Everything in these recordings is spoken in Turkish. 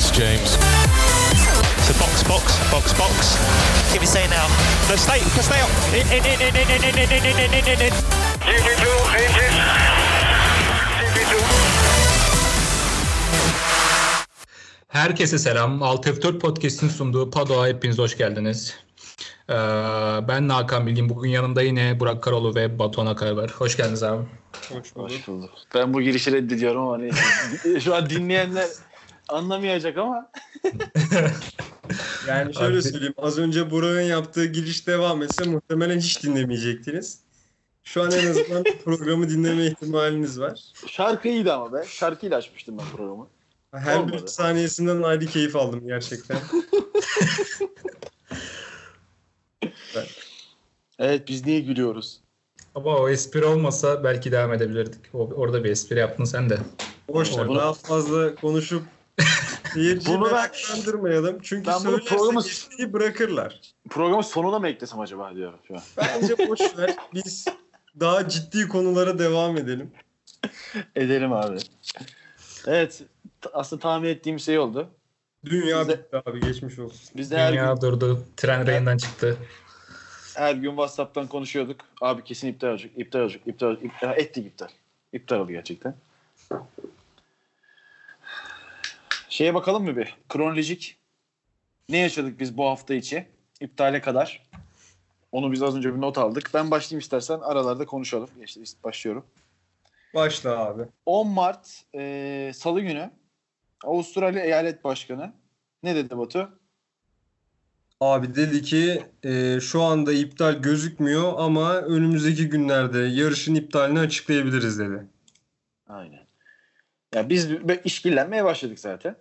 it's James. So box, box, box, box. Give me say now. No, stay, stay up. In, in, in, in, in, in, in, in, in, in, in, in. GP2, engine. GP2. Herkese selam. Alt F4 Podcast'in sunduğu Pado'a hepiniz hoş geldiniz. Ee, ben Hakan Bilgin. Bugün yanımda yine Burak Karolu ve Batuhan Akar var. Hoş geldiniz abi. Hoş bulduk. Ben bu girişi reddediyorum ama hani şu an dinleyenler anlamayacak ama Yani şöyle Abi- söyleyeyim. Az önce Burak'ın yaptığı giriş devam etse muhtemelen hiç dinlemeyecektiniz. Şu an en azından programı dinleme ihtimaliniz var. şarkı iyiydi ama be. Şarkıyla açmıştım ben programı. Her Olmadı. bir saniyesinden ayrı keyif aldım gerçekten. Evet biz niye gülüyoruz? Ama o espri olmasa belki devam edebilirdik. O, orada bir espri yaptın sen de. Boş ver. Bunu- Daha fazla konuşup seyirciyi Bunu ben- meraklandırmayalım. Çünkü Ben bunu programı- bırakırlar. Programın sonuna mı eklesem acaba diyorum şu an. Bence boş ver. Biz daha ciddi konulara devam edelim. Edelim abi. Evet aslında tahmin ettiğim şey oldu. Dünya bitti abi geçmiş olsun. Biz de her gün, Dünya durdu. Tren rayından çıktı. her gün WhatsApp'tan konuşuyorduk. Abi kesin iptal olacak, iptal olacak, iptal olacak. İptal, ettik iptal. İptal oldu gerçekten. Şeye bakalım mı bir? Kronolojik. Ne yaşadık biz bu hafta içi? İptale kadar. Onu biz az önce bir not aldık. Ben başlayayım istersen aralarda konuşalım. İşte başlıyorum. Başla abi. 10 Mart e, Salı günü Avustralya Eyalet Başkanı ne dedi Batu? Abi dedi ki e, şu anda iptal gözükmüyor ama önümüzdeki günlerde yarışın iptalini açıklayabiliriz dedi. Aynen. Ya biz işkillenmeye başladık zaten.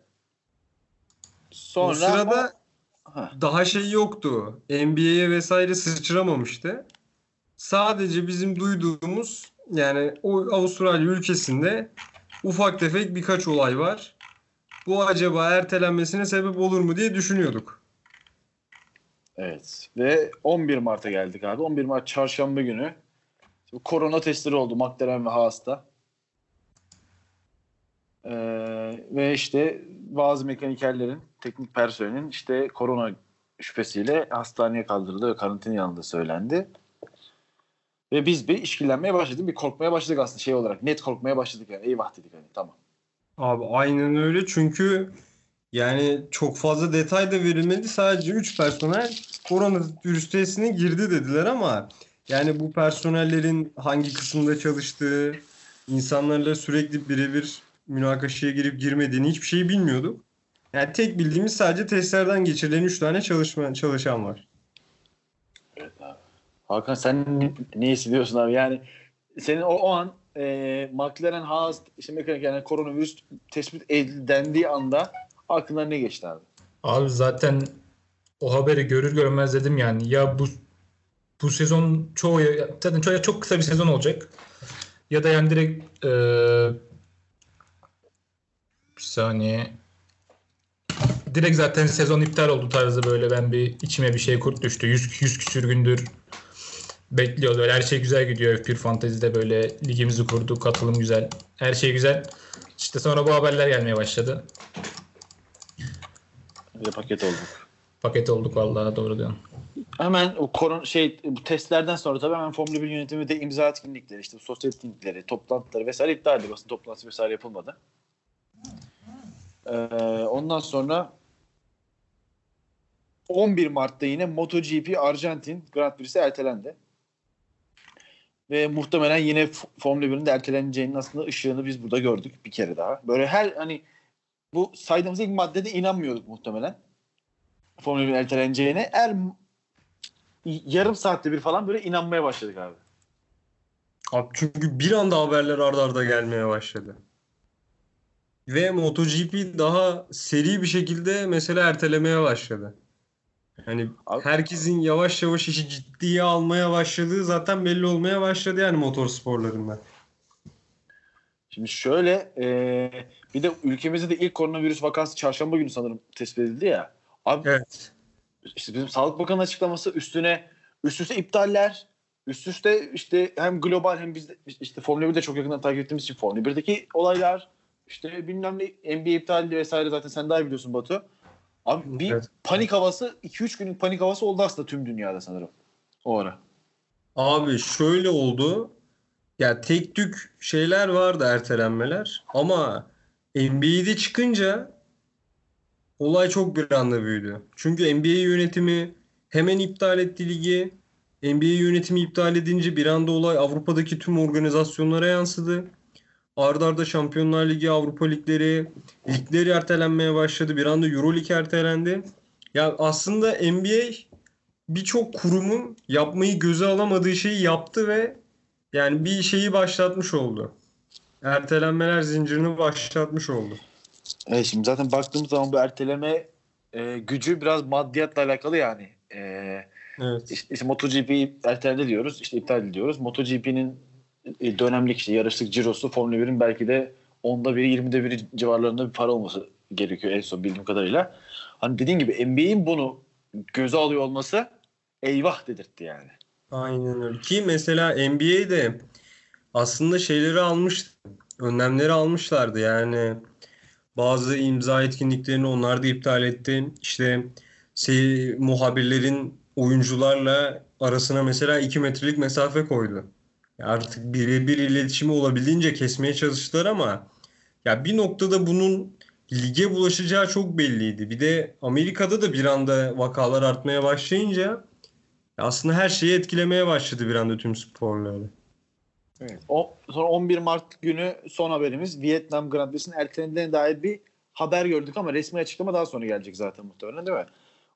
Sonra o sırada Ha, daha şey yoktu. NBA'ye vesaire sıçramamıştı. Sadece bizim duyduğumuz yani o Avustralya ülkesinde ufak tefek birkaç olay var. Bu acaba ertelenmesine sebep olur mu diye düşünüyorduk. evet. Ve 11 Mart'a geldik abi. 11 Mart çarşamba günü korona testleri oldu McLaren ve Haas'ta. Ee, ve işte bazı mekanikerlerin, teknik personelin işte korona şüphesiyle hastaneye kaldırıldığı ve karantinaya alındığı söylendi. Ve biz bir işkillenmeye başladık. Bir korkmaya başladık aslında şey olarak. Net korkmaya başladık yani. Eyvah dedik hani tamam. Abi aynen öyle çünkü yani çok fazla detay da verilmedi. Sadece 3 personel koronavirüs testine girdi dediler ama yani bu personellerin hangi kısımda çalıştığı, insanlarla sürekli birebir münakaşaya girip girmediğini hiçbir şey bilmiyorduk. Yani tek bildiğimiz sadece testlerden geçirilen 3 tane çalışma, çalışan var. Hakan sen ne, ne hissediyorsun abi? Yani senin o, o an e, McLaren Haas işte mekanik yani koronavirüs tespit edildiği anda aklına ne geçti abi? Abi zaten o haberi görür görmez dedim yani ya bu bu sezon çoğu zaten çok, çok kısa bir sezon olacak. Ya da yani direkt eee bir saniye direkt zaten sezon iptal oldu tarzı böyle ben bir içime bir şey kurt düştü. 100, 100 küsür gündür bekliyoruz. Böyle her şey güzel gidiyor F1 Fantasy'de böyle ligimizi kurduk. Katılım güzel. Her şey güzel. İşte sonra bu haberler gelmeye başladı. Bir paket olduk. Paket olduk vallahi doğru diyorsun. Hemen o koron şey bu testlerden sonra tabii hemen Formula 1 yönetimi de imza etkinlikleri, işte sosyal etkinlikleri, toplantıları vesaire iptal edildi. Basın toplantısı vesaire yapılmadı. Ee, ondan sonra 11 Mart'ta yine MotoGP Arjantin Grand Prix'si ertelendi. Ve muhtemelen yine Formula 1'in de erteleneceğinin aslında ışığını biz burada gördük bir kere daha. Böyle her hani bu saydığımız ilk maddede inanmıyorduk muhtemelen. Formula 1'in erteleneceğine. Er yarım saatte bir falan böyle inanmaya başladık abi. Abi çünkü bir anda haberler arda arda gelmeye başladı. Ve MotoGP daha seri bir şekilde mesela ertelemeye başladı. Hani Abi- herkesin yavaş yavaş işi ciddiye almaya başladığı zaten belli olmaya başladı yani motor sporlarında. Şimdi şöyle e, bir de ülkemizde de ilk koronavirüs vakası çarşamba günü sanırım tespit edildi ya. Abi Evet. işte bizim Sağlık Bakanı açıklaması üstüne üst üste iptaller, üst üste işte hem global hem biz de işte Formula 1'de çok yakından takip ettiğimiz için Formula 1'deki olaylar İşte bilmem ne NBA iptal edildi vesaire zaten sen daha iyi biliyorsun Batu. Abi bir Evet. panik havası 2-3 günlük panik havası oldu aslında tüm dünyada sanırım. O ara. Abi şöyle oldu. Ya tek tük şeyler vardı ertelenmeler ama NBA'de çıkınca olay çok bir anda büyüdü. Çünkü NBA yönetimi hemen iptal etti ligi. NBA yönetimi iptal edince bir anda olay Avrupa'daki tüm organizasyonlara yansıdı. Arda arda Şampiyonlar Ligi, Avrupa Ligleri, ligleri ertelenmeye başladı. Bir anda Euroleague ertelendi. Ya aslında NBA birçok kurumun yapmayı göze alamadığı şeyi yaptı ve yani bir şeyi başlatmış oldu. Ertelenmeler zincirini başlatmış oldu. Evet şimdi zaten baktığımız zaman bu erteleme e, gücü biraz maddiyatla alakalı yani. E, Evet. işte, işte MotoGP ertelendi diyoruz. işte iptal ediyoruz. MotoGP'nin dönemlik işte yarışlık cirosu Formula 1'in belki de onda biri 20'de biri civarlarında bir para olması gerekiyor en son bildiğim kadarıyla. Hani dediğin gibi NBA'in bunu göze alıyor olması eyvah dedirtti yani. Aynen öyle. Ki mesela NBA'de aslında şeyleri almıştı. Önlemleri almışlardı. Yani bazı imza etkinliklerini onlar da iptal etti. İşte şey, muhabirlerin oyuncularla arasına mesela 2 metrelik mesafe koydu. Artık birebir iletişimi olabildiğince kesmeye çalıştılar ama ya bir noktada bunun lige bulaşacağı çok belliydi. Bir de Amerika'da da bir anda vakalar artmaya başlayınca aslında her şeyi etkilemeye başladı bir anda tüm sporları. O, sonra 11 Mart günü son haberimiz Vietnam Grand Prix'sinin ertelendiğine dair bir haber gördük ama resmi açıklama daha sonra gelecek zaten muhtemelen değil mi?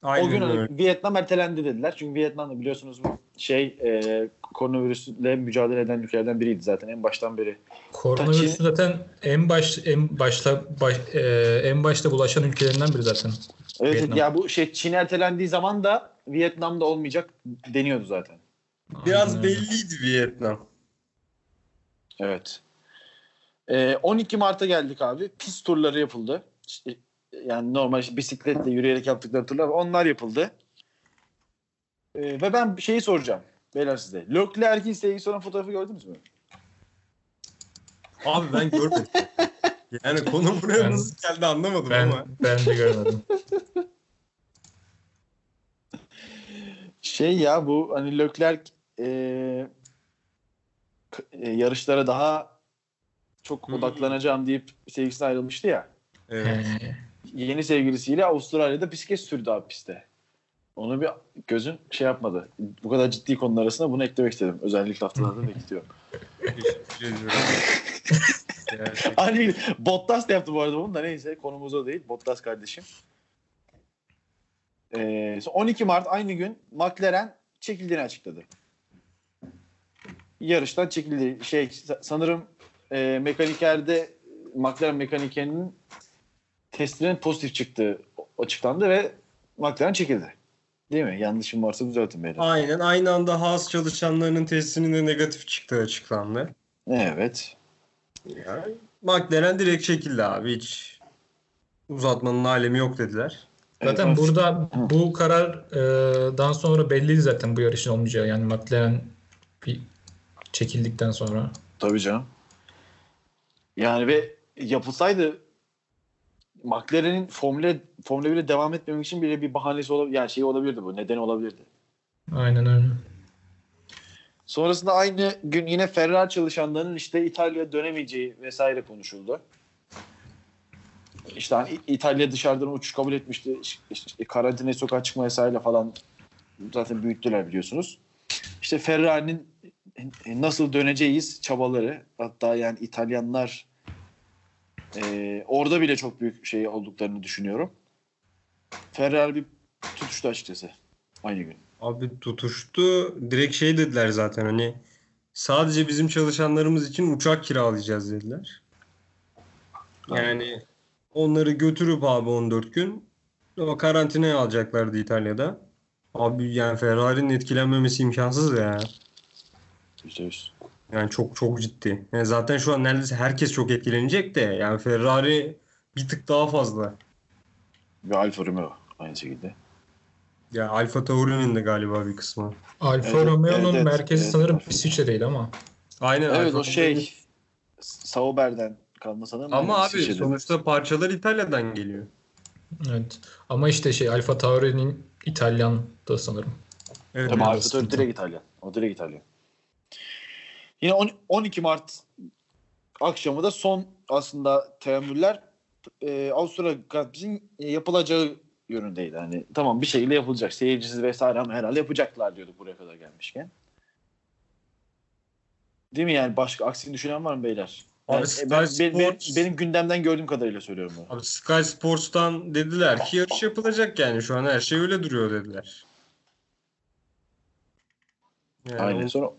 O gün hani Vietnam ertelendi dediler. Çünkü Vietnam biliyorsunuz bu şey e, koronavirüsle mücadele eden ülkelerden biriydi zaten en baştan beri. Koronavirüs zaten en baş en başta baş, e, en başta bulaşan ülkelerinden biri zaten. Evet Vietnam. ya bu şey Çin ertelendiği zaman da Vietnam'da olmayacak deniyordu zaten. Biraz Aynen öyle. belliydi Vietnam. Evet. E, 12 Mart'a geldik abi. Pist turları yapıldı. Yani normal işte bisikletle yürüyerek yaptıkları turlar onlar yapıldı. E, ve ben şeyi soracağım. Beyler size. Leclerc'in sevgili sonra fotoğrafı gördünüz mü? Abi ben görmedim. yani konu buraya Ben- nasıl geldi anlamadım Ben ama. ben de görmedim. Şey ya bu hani Leclerc e, e, yarışlara daha çok Hmm. odaklanacağım deyip sevgisinden ayrılmıştı ya. Evet. Yeni sevgilisiyle Avustralya'da bisiklet sürdü abi pistte. Onu bir gözün şey yapmadı. Bu kadar ciddi konular arasında bunu eklemek istedim. Özellikle haftalarda bekliyorum. Hani Bottas da yaptı bu arada bunu da neyse konumuz o değil. Bottas kardeşim. Ee, sonra 12 Mart aynı gün McLaren çekildiğini açıkladı. Yarıştan çekildi. Şey sa- sanırım e, mekanikerde McLaren mekanikerinin testinin pozitif çıktığı açıklandı ve McLaren çekildi. Değil mi? Yanlışım varsa düzeltin beni. Aynen aynı anda Haas çalışanlarının testinin de negatif çıktığı açıklandı. Evet. Yani McLaren direkt çekildi abi hiç uzatmanın alemi yok dediler. Zaten Evet. burada bu karardan sonra belliydi zaten bu yarışın olmayacağı. Yani McLaren bir çekildikten sonra. Tabii canım. Yani ve yapılsaydı McLaren'in Formula Formula 1'e devam etmemek için bile bir bahanesi olabilir. Yani şey olabilirdi bu. Nedeni olabilirdi. Aynen öyle. Sonrasında aynı gün yine Ferrari çalışanlarının işte İtalya'ya dönemeyeceği vesaire konuşuldu. İşte hani İtalya dışarıdan uçuş kabul etmişti. İşte, karantinaya sokağa çıkma yasağıyla falan zaten büyüttüler biliyorsunuz. İşte Ferrari'nin nasıl döneceğiz çabaları hatta yani İtalyanlar e, orada bile çok büyük şey olduklarını düşünüyorum. Ferrari bir tutuştu açıkçası aynı gün. Abi tutuştu. Direkt şey dediler zaten hani sadece bizim çalışanlarımız için uçak kiralayacağız dediler. Yani onları götürüp abi 14 gün o karantinaya alacaklardı İtalya'da. Abi yani Ferrari'nin etkilenmemesi imkansız ya. Yüz. Yani çok çok ciddi. Yani zaten şu an neredeyse herkes çok etkilenecek de yani Ferrari bir tık daha fazla. Ve Alfa Romeo aynı şekilde. Ya Alfa Tauri'nin de galiba bir kısmı. Alfa Evet, Romeo'nun evet, evet, merkezi evet. sanırım İsviçre'deydi ama. Aynen Evet Alfa o şey Sauber'den kalma sanırım. Ama abi İsviçre'de. sonuçta parçalar İtalya'dan geliyor. Evet. Ama işte şey Alfa Tauri'nin İtalyan da sanırım. Evet. Tabii Alfa Tauri direkt İtalyan. O direkt İtalyan. Yine on- 12 Mart akşamı da son aslında teamüller e, Avusturya Grand e, yapılacağı yönündeydi. Hani tamam bir şekilde yapılacak. Seyircisiz vesaire ama herhalde yapacaklar diyorduk buraya kadar gelmişken. Değil mi yani başka aksini düşünen var mı beyler? Abi Yani, Sky ben- ben- benim, Sports- benim gündemden gördüğüm kadarıyla söylüyorum bunu. Abi Sky Sports'tan dediler ki yarış yapılacak yani şu an her şey öyle duruyor dediler. Yani Aynen. Sonra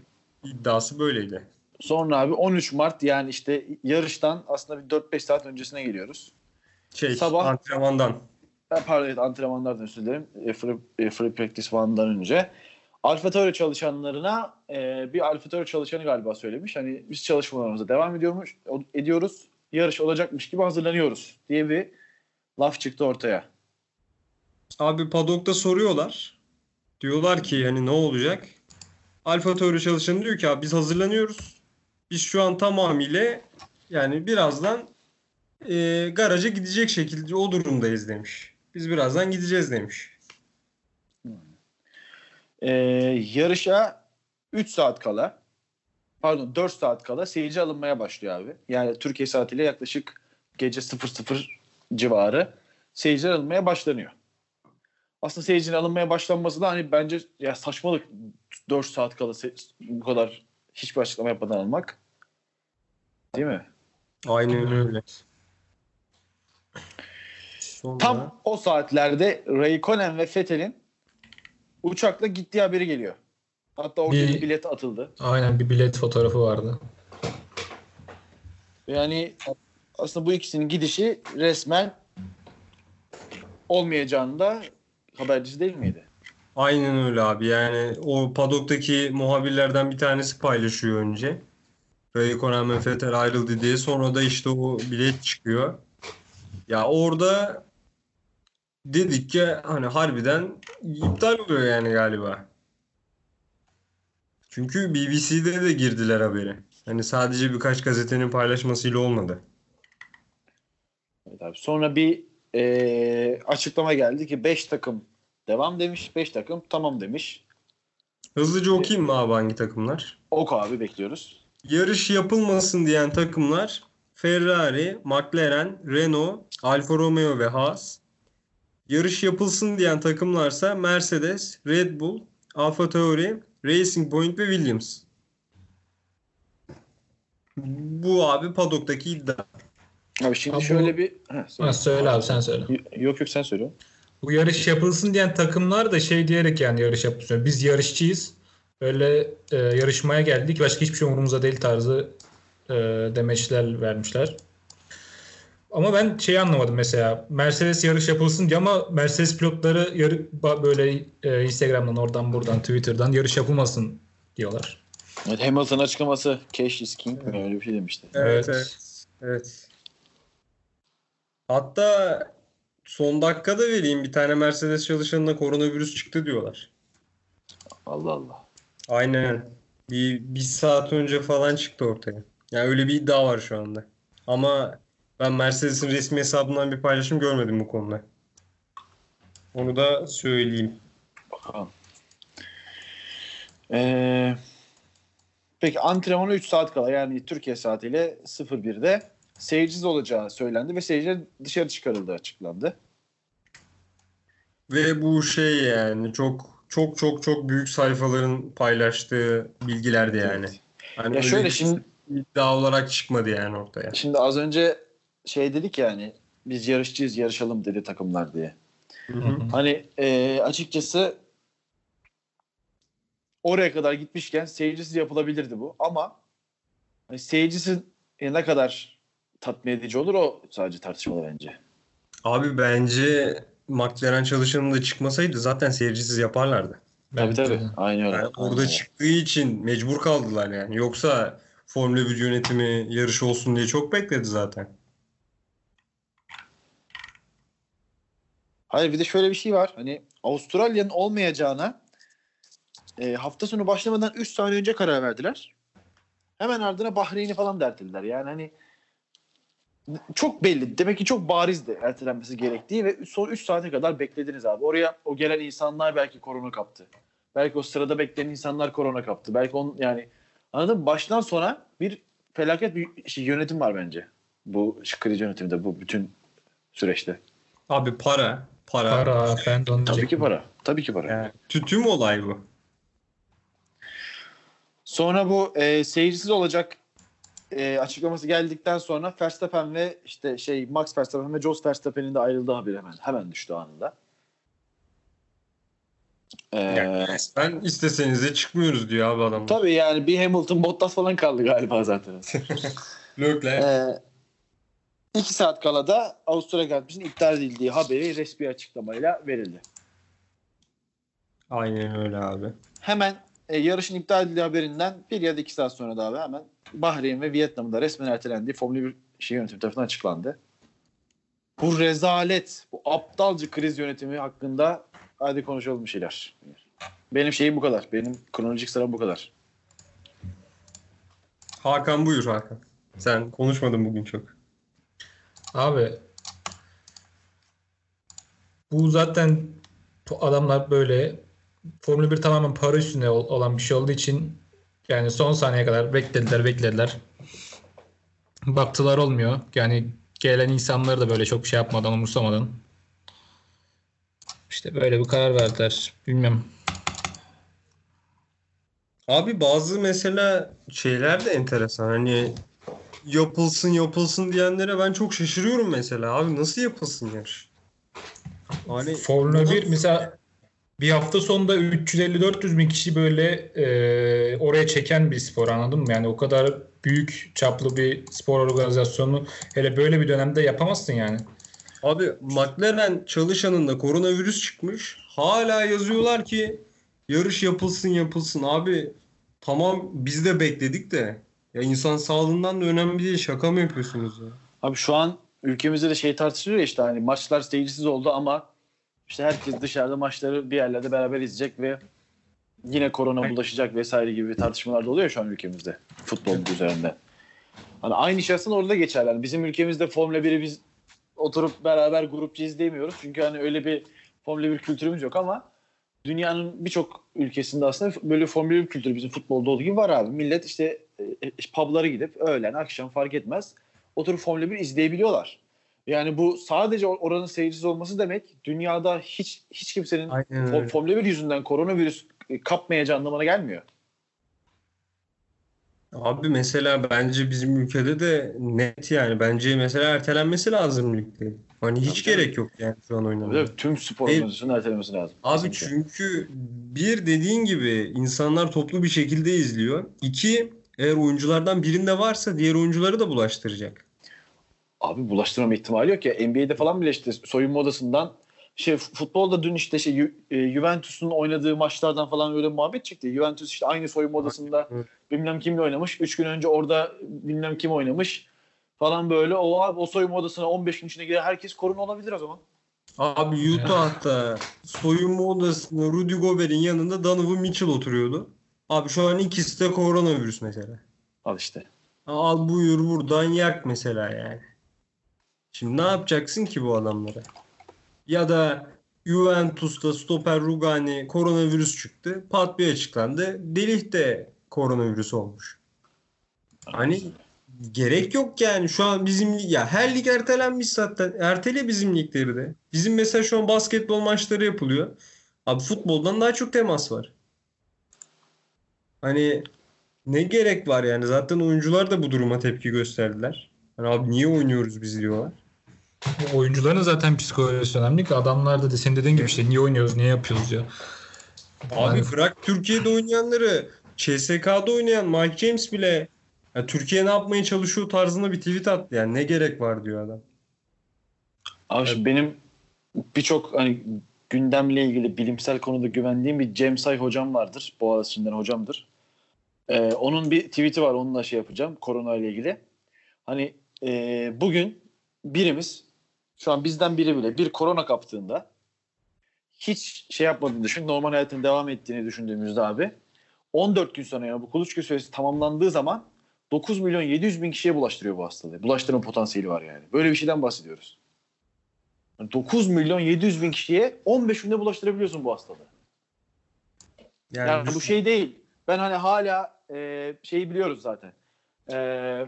iddiası böyleydi. sonra abi 13 Mart yani işte yarıştan aslında bir 4-5 saat öncesine geliyoruz. Şey Sabah- antrenmandan. Ben pardon evet, antrenmanlardan özür dilerim. E, free, e, free practice one'dan önce. Alfa Tauri çalışanlarına e, bir Alfa Tauri çalışanı galiba söylemiş. Hani biz çalışmalarımıza devam ediyormuş, o- ediyoruz. Yarış olacakmış gibi hazırlanıyoruz diye bir laf çıktı ortaya. Abi padokta soruyorlar. Diyorlar ki hani ne olacak? Alfa Tauri çalışanı diyor ki abi biz hazırlanıyoruz. Biz şu an tamamıyla yani birazdan e, garaja gidecek şekilde o durumdayız demiş. Biz birazdan gideceğiz demiş. E, yarışa 3 saat kala pardon 4 saat kala seyirci alınmaya başlıyor abi. Yani Türkiye saatiyle yaklaşık gece 00 civarı seyirciler alınmaya başlanıyor. Aslında seyircinin alınmaya başlanması da hani bence ya saçmalık 4 saat kala se- bu kadar hiçbir açıklama yapmadan almak. Değil mi? Aynen öyle. Sonra... Tam o saatlerde Raikkonen ve Vettel'in uçakla gittiği haberi geliyor. Hatta orada Bir- bir bilet atıldı. Aynen bir bilet fotoğrafı vardı. Yani aslında bu ikisinin gidişi resmen olmayacağını da habercisi değil miydi? Aynen öyle abi. Yani o padoktaki muhabirlerden bir tanesi paylaşıyor önce. Raikkonen ve Vettel ayrıldı diye. Sonra da işte o bilet çıkıyor. Ya orada dedik ki hani harbiden iptal oluyor yani galiba. Çünkü BBC'de de girdiler haberi. Hani sadece birkaç gazetenin paylaşmasıyla olmadı. Evet abi. Sonra bir eee, açıklama geldi ki 5 takım devam demiş, 5 takım tamam demiş. Hızlıca okuyayım mı abi hangi takımlar? Ok abi bekliyoruz. Yarış yapılmasın diyen takımlar Ferrari, McLaren, Renault, Alfa Romeo ve Haas. Yarış yapılsın diyen takımlarsa Mercedes, Red Bull, Alfa Tauri, Racing Point ve Williams. Bu abi padoktaki iddia. Abi şimdi Abi bu- şöyle bir... Heh, söyle. Ha, söyle abi sen söyle. Yok yok sen söyle. Bu yarış yapılsın diyen takımlar da şey diyerek yani yarış yapılsın. Biz yarışçıyız. Öyle e, yarışmaya geldik. Başka hiçbir şey umurumuzda değil tarzı e, demeçler vermişler. Ama ben şeyi anlamadım mesela. Mercedes yarış yapılsın diyor ama Mercedes pilotları yarı, böyle e, Instagram'dan oradan buradan Twitter'dan yarış yapılmasın diyorlar. Evet, Hamilton açıklaması Cash is King mi öyle bir şey demişti. Evet, Evet. evet. Hatta son dakikada vereyim bir tane Mercedes çalışanına koronavirüs çıktı diyorlar. Allah Allah. Aynen. Bir, bir saat önce falan çıktı ortaya. Yani öyle bir iddia var şu anda. Ama ben Mercedes'in resmi hesabından bir paylaşım görmedim bu konuda. Onu da söyleyeyim. Bakalım. Ee, peki antrenmana 3 saat kala yani Türkiye saatiyle 01'de seyircisiz olacağı söylendi ve seyirciler dışarı çıkarıldığı açıklandı. Ve bu şey yani çok çok çok çok büyük sayfaların paylaştığı bilgilerdi yani. Evet. Hani Ya öyle şöyle şimdi iddia olarak çıkmadı yani ortaya. şimdi az önce şey dedik yani biz yarışçıyız yarışalım dedi takımlar diye. Hani e, açıkçası oraya kadar gitmişken seyircisiz yapılabilirdi bu ama hani seyircisiz e, ne kadar tatmin edici olur o sadece tartışmalı bence. Abi bence McLaren çalışanı da çıkmasaydı zaten seyircisiz yaparlardı. Tabii Bence tabii. de. Aynen öyle. Yani orada Aynen. çıktığı için mecbur kaldılar yani. Yoksa Formula 1 yönetimi yarış olsun diye çok bekledi zaten. Hayır bir de şöyle bir şey var. Hani Avustralya'nın olmayacağına e, hafta sonu başlamadan 3 saniye önce karar verdiler. Hemen ardına Bahreyn'i falan dertlediler. Yani hani çok belli. Demek ki çok barizdi ertelenmesi gerektiği ve son 3 saate kadar beklediniz abi. Oraya o gelen insanlar belki korona kaptı. Belki o sırada bekleyen insanlar korona kaptı. Belki on yani anladın mı? Baştan sona bir felaket bir şey, yönetim var bence. Bu kriz yönetiminde bu bütün süreçte. Abi para. Para. Para, ben de onu Tabii ki para. Tabii ki para. Yani, tüm olay bu. Sonra bu e, seyircisiz olacak e, açıklaması geldikten sonra Verstappen ve işte şey Max Verstappen ve Jos Verstappen'in de ayrıldığı haberi hemen hemen düştü anında. Ee, Yani ben isteseniz de çıkmıyoruz diyor abi adam. tabii yani bir Hamilton Bottas falan kaldı galiba zaten. Lökler. ee, iki saat kala da Avusturya Grand iptal edildiği haberi resmi açıklamayla verildi. Aynen öyle abi. Hemen e, yarışın iptal edildiği haberinden bir ya da iki saat sonra da abi hemen Bahreyn ve Vietnam'ın da resmen ertelendiği Formula 1 şey yönetimi tarafından açıklandı. Bu rezalet, bu aptalca kriz yönetimi hakkında hadi konuşalım bir şeyler. Benim şeyim bu kadar. Benim kronolojik sıram bu kadar. Hakan buyur Hakan. Sen konuşmadın bugün çok. Abi bu zaten adamlar böyle Formula 1 tamamen para üstüne ol- olan bir şey olduğu için yani son saniyeye kadar beklediler beklediler. Baktılar olmuyor. Yani gelen insanları da böyle çok şey yapmadan umursamadan. İşte böyle bir karar verdiler. Bilmem. Abi bazı mesela şeyler de enteresan. Hani yapılsın yapılsın diyenlere ben çok şaşırıyorum mesela. Abi nasıl yapılsın yarış? Hani Formula 1 mesela bir hafta sonunda 350-400 bin kişi böyle e, oraya çeken bir spor anladın mı? Yani o kadar büyük çaplı bir spor organizasyonu hele böyle bir dönemde yapamazsın yani. Abi McLaren çalışanında koronavirüs çıkmış. Hala yazıyorlar ki yarış yapılsın yapılsın. Abi tamam biz de bekledik de. Ya insan sağlığından da önemli değil. Şaka mı yapıyorsunuz ya? Abi şu an ülkemizde de şey tartışılıyor işte hani maçlar seyircisiz oldu ama işte herkes dışarıda maçları bir yerlerde beraber izleyecek ve yine korona bulaşacak vesaire gibi tartışmalar da oluyor şu an ülkemizde futbol üzerinde. Hani aynı şey aslında orada geçerli. Yani bizim ülkemizde Formula 1'i biz oturup beraber grupça izleyemiyoruz. Çünkü hani öyle bir Formula 1 kültürümüz yok ama dünyanın birçok ülkesinde aslında böyle Formula 1 kültürü bizim futbolda olduğu gibi var abi. Millet işte e, publara gidip öğlen, akşam fark etmez oturup Formula 1 izleyebiliyorlar. Yani bu sadece oranın seyircisiz olması demek dünyada hiç hiç kimsenin Aynen. Formula 1 yüzünden koronavirüs kapmayacağı anlamına gelmiyor. Abi mesela bence bizim ülkede de net yani. Bence mesela ertelenmesi lazım ligde. Hani hiç Tabii, gerek yok yani şu an oynamaya. Evet, tüm spor Evet. organizasyonun ertelemesi lazım. Abi Kesinlikle. çünkü bir dediğin gibi insanlar toplu bir şekilde izliyor. İki eğer oyunculardan birinde varsa diğer oyuncuları da bulaştıracak. Abi bulaştırmama ihtimali yok ya. NBA'de falan bile işte soyunma odasından şey futbolda dün işte şey Ju- e, Juventus'un oynadığı maçlardan falan öyle muhabbet çıktı. Juventus işte aynı soyunma odasında bilmem kimle oynamış. Üç gün önce orada bilmem kim oynamış falan böyle. O abi o soyunma odasına 15 gün içine giren herkes korona olabilir o zaman. Abi Utah'ta soyunma odasında Rudy Gobert'in yanında Donovan Mitchell oturuyordu. Abi şu an ikisi de koronavirüs mesela. Al işte. Al buyur buradan yak mesela yani. Şimdi ne yapacaksın ki bu adamlara? Ya da Juventus'ta stoper Rugani koronavirüs çıktı. Pat bir açıklandı. Delih de koronavirüs olmuş. Hani gerek yok yani. Şu an bizim ya her lig ertelenmiş zaten. Ertele bizim ligleri de. Bizim mesela şu an basketbol maçları yapılıyor. Abi futboldan daha çok temas var. Hani ne gerek var yani? Zaten oyuncular da bu duruma tepki gösterdiler. Hani abi niye oynuyoruz biz diyorlar. Oyuncuların zaten psikolojisi önemli ki adamlar da de senin dediğin gibi işte niye oynuyoruz, niye yapıyoruz ya. Abi Yani- bırak Türkiye'de oynayanları CSK'da oynayan Mike James bile ya Türkiye ne yapmaya çalışıyor tarzında bir tweet attı yani ne gerek var diyor adam. Abi şimdi benim birçok hani gündemle ilgili bilimsel konuda güvendiğim bir Cem Say hocam vardır. Boğaziçi'nden hocamdır. Ee, onun bir tweet'i var. Onunla şey yapacağım. Korona ile ilgili. Hani e, bugün birimiz şu an bizden biri bile bir korona kaptığında hiç şey yapmadığını düşün. Normal hayatın devam ettiğini düşündüğümüzde abi 14 gün sonra yani bu kuluçka süresi tamamlandığı zaman 9 milyon 700 bin kişiye bulaştırıyor bu hastalığı. Bulaştırma potansiyeli var yani. Böyle bir şeyden bahsediyoruz. Yani 9 milyon 700 bin kişiye 15 günde bulaştırabiliyorsun bu hastalığı. Yani, Yani bu şey değil. Ben hani hala e, şeyi biliyoruz zaten. E,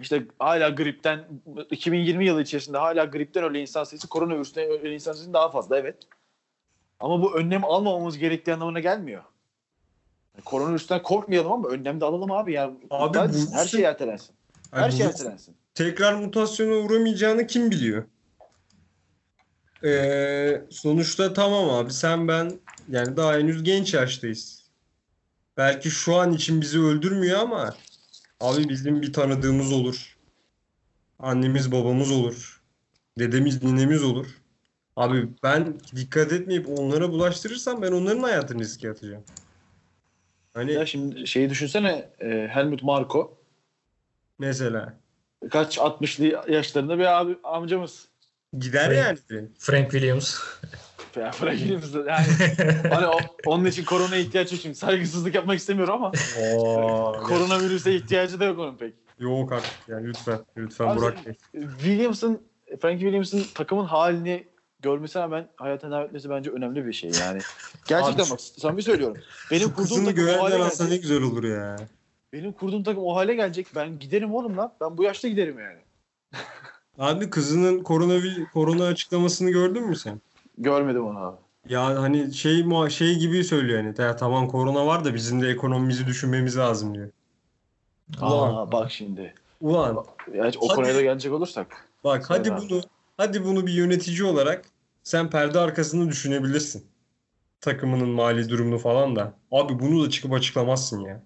işte hala gripten 2020 yılı içerisinde hala gripten ölen insan sayısı koronavirüsten ölen insan sayısından daha fazla evet. Ama bu önlem almamamız gerektiği anlamına gelmiyor. Yani koronavirüsten korkmayalım ama önlem de alalım abi. Yani Abi bu etsin, her şey ertelensin. Her bu şey ertelensin. tekrar mutasyona uğramayacağını kim biliyor? Ee, sonuçta tamam abi sen ben yani daha henüz genç yaştayız. Belki şu an için bizi öldürmüyor ama abi bizim bir tanıdığımız olur. Annemiz babamız olur. Dedemiz ninemiz olur. Abi ben dikkat etmeyip onlara bulaştırırsam ben onların hayatını riske atacağım. Hani Ya şimdi şeyi düşünsene e, Helmut Marko mesela kaç 60'lı yaşlarında bir abi amcamız. gider Evet. yani. Frank Williams. Ya bırakayım size. yani hani o, onun için korona ihtiyaç yok şimdi saygısızlık yapmak istemiyorum ama Oo, koronavirüse ihtiyacı da yok onun pek. Yok artık yani lütfen. Lütfen Abi Burak Bey. Williams'ın Frank Williams'ın takımın halini görmesine rağmen hayata devam etmesi bence önemli bir şey yani. Gerçekten Abi bak samimi söylüyorum. Benim kurduğum takım o hale aslında ne gelecek. güzel olur ya. Benim kurduğum takım o hale gelecek. Ben giderim oğlum lan. Ben bu yaşta giderim yani. Abi kızının korona korona açıklamasını gördün mü sen? Görmedim onu abi. Ya hani şey şey gibi söylüyor hani ya tamam korona var da bizim de ekonomimizi düşünmemiz lazım diyor. Ulan, Aa bak şimdi. ulan Yani o Hadi. konuya da gelecek olursak. bak hadi Söyle abi. bunu hadi bunu bir yönetici olarak sen perde arkasını düşünebilirsin. Takımının mali durumunu falan da. Abi bunu da çıkıp açıklamazsın ya.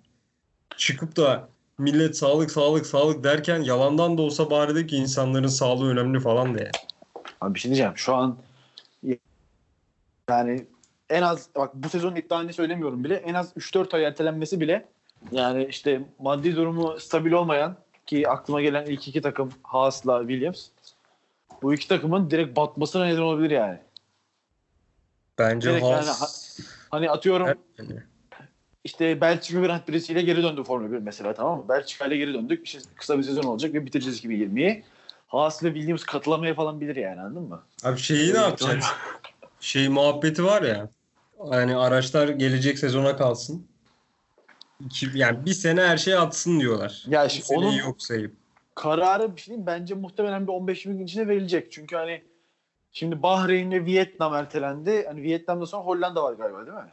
Çıkıp da millet sağlık sağlık sağlık derken yalandan da olsa bari de ki insanların sağlığı önemli falan de. Abi bir şey diyeceğim. Şu an yani en az bak bu sezonun iptalini söylemiyorum bile. En az 3-4 ay ertelenmesi bile yani işte maddi durumu stabil olmayan ki aklıma gelen ilk iki takım Haas'la Williams. Bu iki takımın direkt batmasına neden olabilir yani. Bence Direkt yani Haas Hani atıyorum yani. işte Belçika Grand Prix'siyle geri döndü Formula 1 mesela tamam mı? Belçika ile geri döndük. İşte kısa bir sezon olacak ve bitireceğiz 2020'yi. Haas ve Williams katılamaya falan bilir yani anladın mı? Abi şeyi ne yapacaksın? Şey muhabbeti var ya. Yani araçlar gelecek sezona kalsın. İki, yani bir sene her şey atsın diyorlar. Ya Bir onun- yok sayıp. kararı bir şey diyeyim, bence muhtemelen bir 15-20 gün içinde verilecek. Çünkü hani şimdi Bahreyn ve Vietnam ertelendi. Hani Vietnam'da sonra Hollanda var galiba değil mi?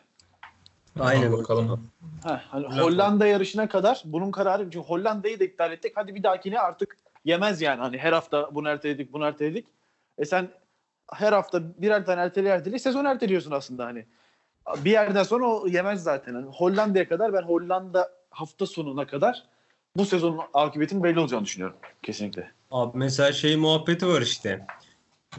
Aynen. Al bakalım. Heh, hani Hollanda. Hollanda yarışına kadar bunun kararı çünkü Hollanda'yı da iptal ettik. Hadi bir dahakine artık yemez yani. Hani her hafta bunu erteledik, bunu erteledik. E sen her hafta birer tane ertele ertele sezon erteliyorsun aslında hani. Bir yerden sonra o yemez zaten. Hani Hollanda'ya kadar ben Hollanda hafta sonuna kadar bu sezonun akıbetinin belli olacağını düşünüyorum. Kesinlikle. Abi mesela şey muhabbeti var işte.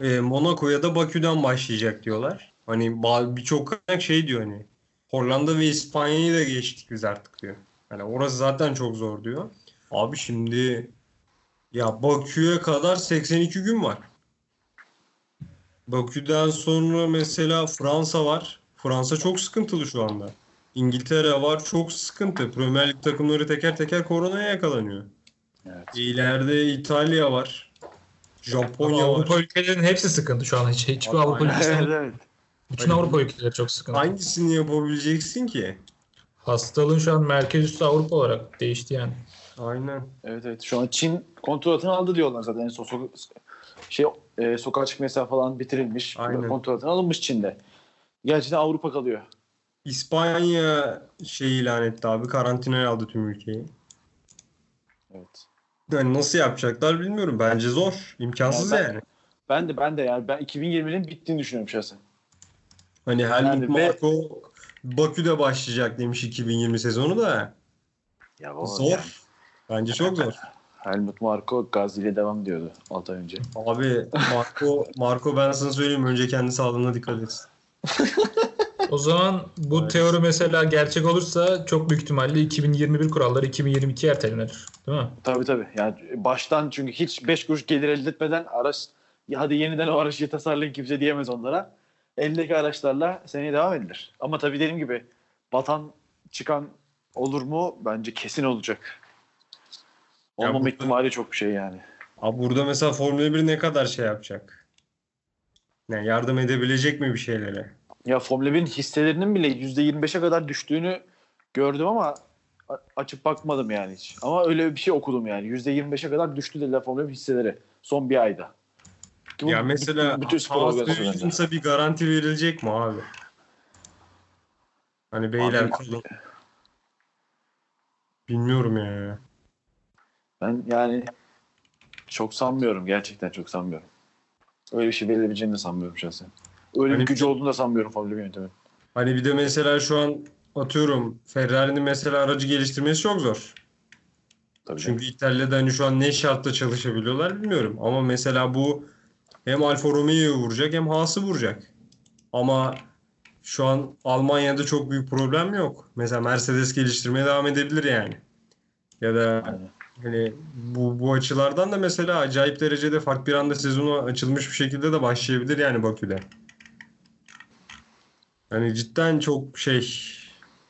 Ee, Monaco'ya da Bakü'den başlayacak diyorlar. Hani birçok kaynak şey diyor hani. Hollanda ve İspanya'yı da geçtik biz artık diyor. Hani orası zaten çok zor diyor. Abi şimdi ya Bakü'ye kadar 82 gün var. Bakü'den sonra mesela Fransa var. Fransa çok sıkıntılı şu anda. İngiltere var çok sıkıntı. Premier Lig takımları teker teker koronaya yakalanıyor. Evet. İleride İtalya var. Ama Japonya Avrupa var. ülkelerinin hepsi sıkıntı şu an. Hiç, hiçbir Abi, Avrupa evet, ülkesi evet. bütün Avrupa ülkeleri çok sıkıntı. Hangisini yapabileceksin ki? Hastalığın şu an merkez üstü Avrupa olarak değişti yani. Aynen. Evet evet. Şu an Çin kontrolünü aldı diyorlar zaten. En son so- şey e, sokağa çıkma yasağı falan bitirilmiş. Aynen. Kontrolünü alınmış Çin'de. Gerçekten Avrupa kalıyor. İspanya şey ilan etti abi. Karantinaya aldı tüm ülkeyi. Evet. Yani nasıl yapacaklar bilmiyorum. Bence zor. İmkansız Ya ben- yani. Ben de ben de yani ben 2020'nin bittiğini düşünüyorum şahsen. Hani Helmut Yani ve- Marko Bakü'de başlayacak demiş 2020 sezonu da. Ya Zor. yani. Bence çok zor. Helmut Marko Gazi ile devam diyordu 6 ay önce. Abi Marco, Marco ben sana söyleyeyim önce kendi sağlığına dikkat etsin. O zaman bu Evet. teori mesela gerçek olursa çok büyük ihtimalle 2021 kuralları 2022 ertelenir. Değil mi? Tabii tabii. Yani baştan çünkü hiç 5 kuruş gelir elde etmeden araç ya hadi yeniden o araçı tasarlayın kimse diyemez onlara. Eldeki araçlarla seneye devam edilir. Ama tabii dediğim gibi batan çıkan olur mu? Bence kesin olacak. Olmama burada- ihtimali çok bir şey yani. Abi burada mesela Formula 1 ne kadar şey yapacak? Yani yardım edebilecek mi bir şeylere? Ya Formula 1'in hisselerinin bile %25'e kadar düştüğünü gördüm ama açıp bakmadım yani hiç. Ama öyle bir şey okudum yani. %25'e kadar düştü dediler Formula 1 hisseleri son bir ayda. Ki Ya mesela bütün, spor organizasyonlarında. Bir garanti verilecek mi abi? Hani beyler Abi- kalın. Bilmiyorum ya. Ben yani çok sanmıyorum. Gerçekten çok sanmıyorum. Öyle bir şey verilebileceğini de sanmıyorum şahsen. Öyle Hani bir gücü bir- olduğunu da sanmıyorum Formula 1 yönetiminin. Hani bir de mesela şu an atıyorum Ferrari'nin mesela aracı geliştirmesi çok zor. Tabii. Çünkü İtalya'da hani şu an ne şartta çalışabiliyorlar bilmiyorum. Ama mesela bu hem Alfa Romeo'yu vuracak hem Haas'ı vuracak. Ama şu an Almanya'da çok büyük problem yok. Mesela Mercedes geliştirmeye devam edebilir yani. Ya da Aynen. Hani bu, bu açılardan da mesela acayip derecede fark bir anda sezonu açılmış bir şekilde de başlayabilir yani Bakü'de. Hani cidden çok şey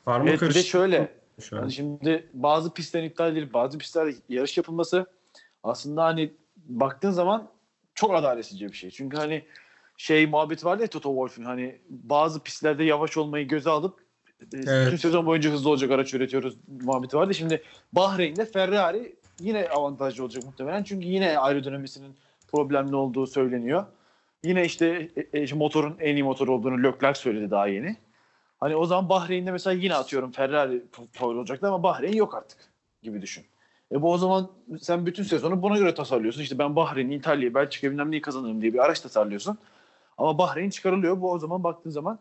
karma Evet karışık şöyle. şu an. Hani şimdi bazı pistlerin iptal edilip bazı pistlerde yarış yapılması aslında hani baktığın zaman çok adaletsizce bir şey. Çünkü hani şey muhabbeti vardı ya Toto Wolff'un hani bazı pistlerde yavaş olmayı göze alıp e, Evet. bütün sezon boyunca hızlı olacak araç üretiyoruz muhabbeti vardı. Şimdi Bahreyn'de Ferrari yine avantajlı olacak muhtemelen. Çünkü yine aerodinamisinin problemli olduğu söyleniyor. Yine işte e, e, motorun en iyi motor olduğunu Leclerc söyledi daha yeni. Hani o zaman Bahreyn'de mesela yine atıyorum Ferrari favori olacaktı ama Bahreyn yok artık gibi düşün. E bu o zaman sen bütün sezonu buna göre tasarlıyorsun. İşte ben Bahreyn'i, İtalya'yı, Belçika bilmem neyi kazanırım diye bir araç tasarlıyorsun. Ama Bahreyn çıkarılıyor. Bu o zaman baktığın zaman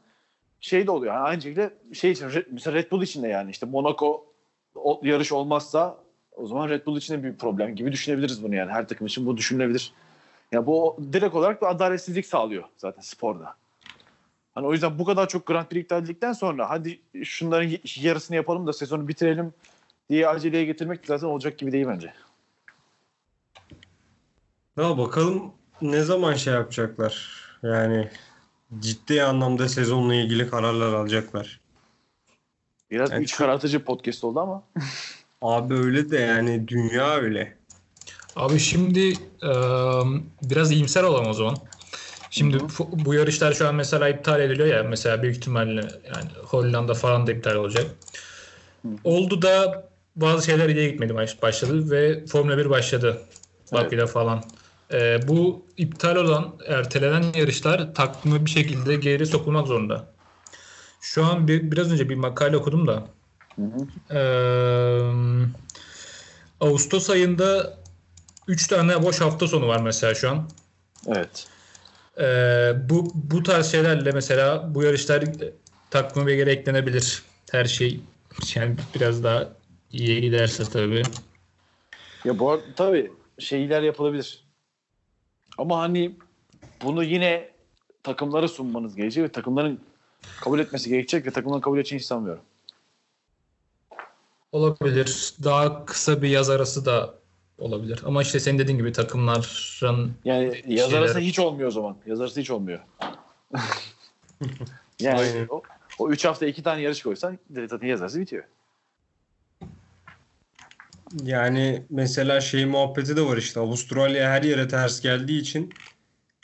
şey de oluyor. Yani aynı şekilde şey için mesela Red Bull için de yani işte Monaco yarış olmazsa o zaman Red Bull için de bir problem gibi düşünebiliriz bunu yani. Her takım için bu düşünülebilir. Ya bu direkt olarak bir adaletsizlik sağlıyor zaten sporda. Hani o yüzden bu kadar çok Grand Prix iptal edildikten sonra hadi şunların yarısını yapalım da sezonu bitirelim diye aceleye getirmek zaten olacak gibi değil bence. Ya bakalım ne zaman şey yapacaklar. Yani ciddi anlamda sezonla ilgili kararlar alacaklar. Biraz Yani iç çok- karartıcı podcast oldu ama. Abi öyle de yani dünya öyle. Abi şimdi e, biraz iyimser olalım o zaman. Şimdi fu- bu yarışlar şu an mesela iptal ediliyor ya mesela büyük ihtimalle yani Hollanda falan da iptal olacak. Oldu da bazı şeyler iyiye gitmedi baş- başladı ve Formula 1 başladı. Bakü'de falan. E, bu iptal olan ertelenen yarışlar takvime bir şekilde geri sokulmak zorunda. Şu an bir, biraz önce bir makale okudum da Hı hı. Eee, Ağustos ayında 3 tane boş hafta sonu var mesela şu an. Evet. Eee, bu bu tarz şeylerle mesela bu yarışlar takvime göre eklenebilir. Her şey yani biraz daha iyiye giderse tabii. Ya bu arada tabii şeyler yapılabilir. Ama hani bunu yine takımlara sunmanız gerekecek ve takımların kabul etmesi gerekecek ve takımların kabul edeceğini sanmıyorum. Olabilir. Daha kısa bir yaz arası da olabilir. Ama işte senin dediğin gibi takımların Yani yaz Şeyler- arası hiç olmuyor o zaman. Yaz arası hiç olmuyor. yani Aynen. o, o üç hafta iki tane yarış koysan direkt zaten yaz arası bitiyor. Yani mesela şey muhabbeti de var işte Avustralya her yere ters geldiği için